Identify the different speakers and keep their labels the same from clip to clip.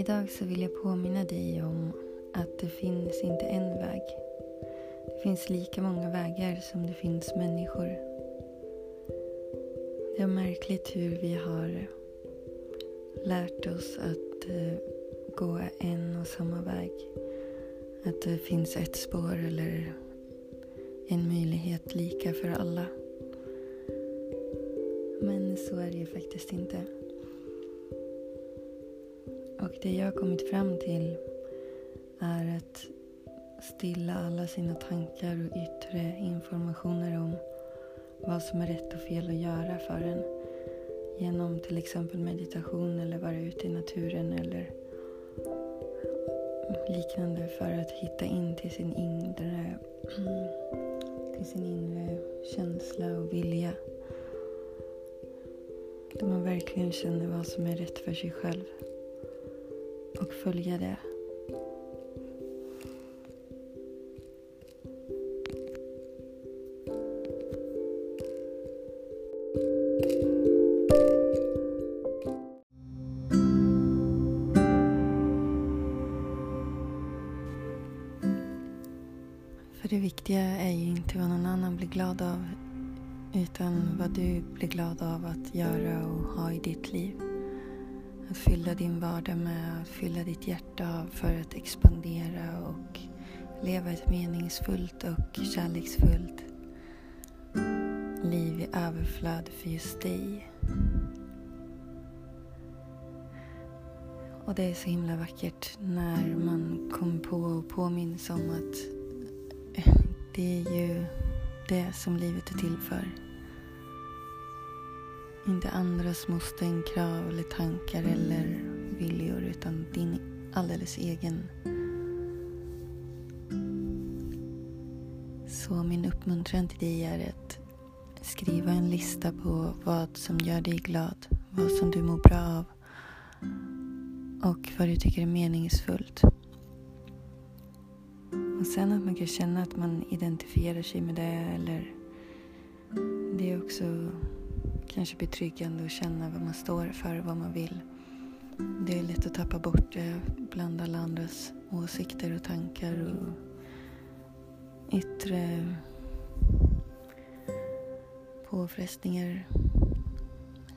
Speaker 1: Idag så vill jag påminna dig om att det finns inte en väg. Det finns lika många vägar som det finns människor. Det är märkligt hur vi har lärt oss att eh, gå en och samma väg. Att det finns ett spår eller en möjlighet lika för alla. Men så är det ju faktiskt inte. Det jag har kommit fram till är att stilla alla sina tankar och yttre informationer om vad som är rätt och fel att göra för en genom till exempel meditation eller vara ute i naturen eller liknande för att hitta in till sin inre, till sin inre känsla och vilja. Där man verkligen känner vad som är rätt för sig själv och följa det. För det viktiga är ju inte vad någon annan blir glad av utan vad du blir glad av att göra och ha i ditt liv. Att fylla din vardag med, att fylla ditt hjärta av för att expandera och leva ett meningsfullt och kärleksfullt liv i överflöd för just dig. Och det är så himla vackert när man kommer på och påminns om att det är ju det som livet är till för. Inte andras måsten, krav eller tankar eller viljor utan din alldeles egen. Så min uppmuntran till dig är att skriva en lista på vad som gör dig glad, vad som du mår bra av och vad du tycker är meningsfullt. Och sen att man kan känna att man identifierar sig med det eller det är också kanske betryggande att känna vad man står för och vad man vill. Det är lätt att tappa bort det bland alla andras åsikter och tankar och yttre påfrestningar.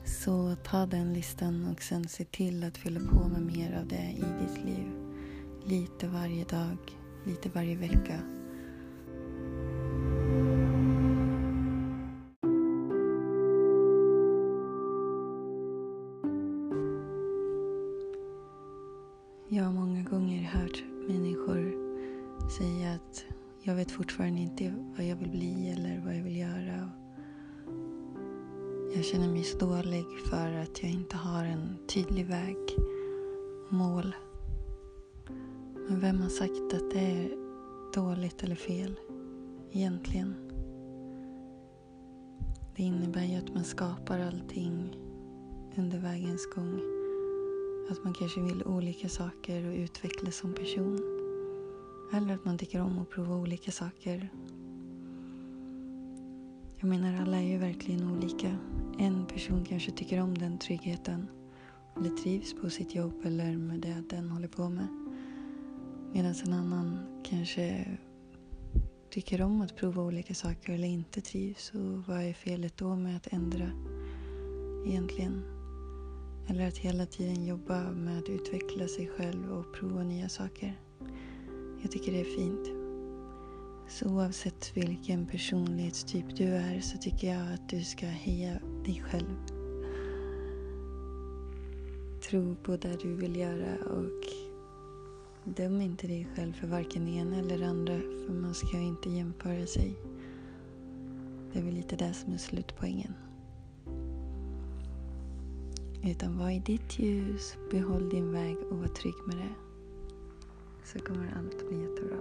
Speaker 1: Så ta den listan och sen se till att fylla på med mer av det i ditt liv. Lite varje dag, lite varje vecka. Jag har många gånger hört människor säga att jag vet fortfarande inte vad jag vill bli eller vad jag vill göra. Jag känner mig så dålig för att jag inte har en tydlig väg, mål. Men vem har sagt att det är dåligt eller fel egentligen? Det innebär ju att man skapar allting under vägens gång. Att man kanske vill olika saker och utvecklas som person. Eller att man tycker om att prova olika saker. Jag menar, alla är ju verkligen olika. En person kanske tycker om den tryggheten eller trivs på sitt jobb eller med det den håller på med. Medan en annan kanske tycker om att prova olika saker eller inte trivs. Och vad är felet då med att ändra egentligen? Eller att hela tiden jobba med att utveckla sig själv och prova nya saker. Jag tycker det är fint. Så oavsett vilken personlighetstyp du är så tycker jag att du ska heja dig själv. Tro på det du vill göra och döm inte dig själv för varken det ena eller det andra för man ska inte jämföra sig. Det är väl lite det som är slutpoängen. Utan var i ditt ljus, behåll din väg och var trygg med det. Så kommer allt bli jättebra.